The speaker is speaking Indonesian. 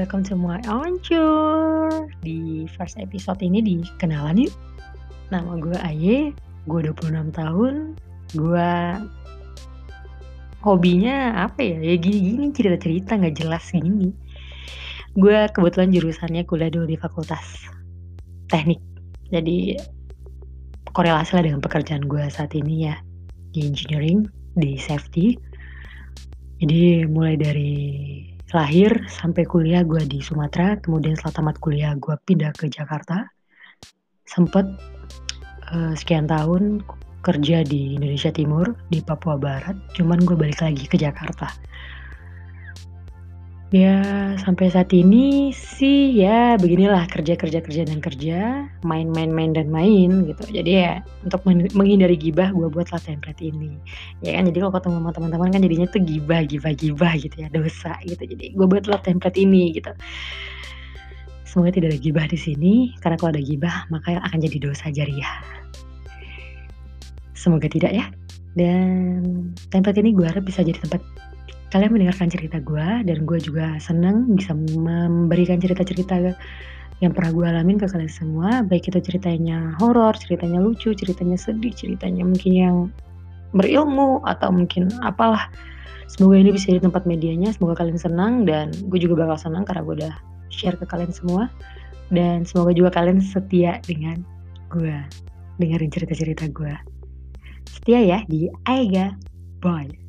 welcome to my Ancur. Di first episode ini dikenalan yuk. Nama gue Aye, gue 26 tahun. Gue hobinya apa ya? Ya gini-gini cerita-cerita nggak jelas gini. Gue kebetulan jurusannya kuliah dulu di fakultas teknik. Jadi korelasi lah dengan pekerjaan gue saat ini ya di engineering, di safety. Jadi mulai dari lahir sampai kuliah gue di Sumatera, kemudian setelah tamat kuliah gue pindah ke Jakarta. Sempet uh, sekian tahun kerja di Indonesia Timur, di Papua Barat, cuman gue balik lagi ke Jakarta. Ya, sampai saat ini sih ya beginilah kerja kerja kerja dan kerja, main main main dan main gitu. Jadi ya untuk menghindari gibah gue buatlah template ini. Ya kan jadi kalau ketemu sama teman-teman kan jadinya tuh gibah gibah gibah gitu ya, dosa gitu. Jadi gue buatlah template ini gitu. Semoga tidak ada gibah di sini karena kalau ada gibah maka akan jadi dosa jariah. Semoga tidak ya. Dan template ini gue harap bisa jadi tempat kalian mendengarkan cerita gue dan gue juga senang bisa memberikan cerita-cerita yang pernah gue alamin ke kalian semua. Baik itu ceritanya horor, ceritanya lucu, ceritanya sedih, ceritanya mungkin yang berilmu atau mungkin apalah. Semoga ini bisa jadi tempat medianya semoga kalian senang dan gue juga bakal senang karena gue udah share ke kalian semua. Dan semoga juga kalian setia dengan gue dengerin cerita-cerita gue setia ya di Aiga Bye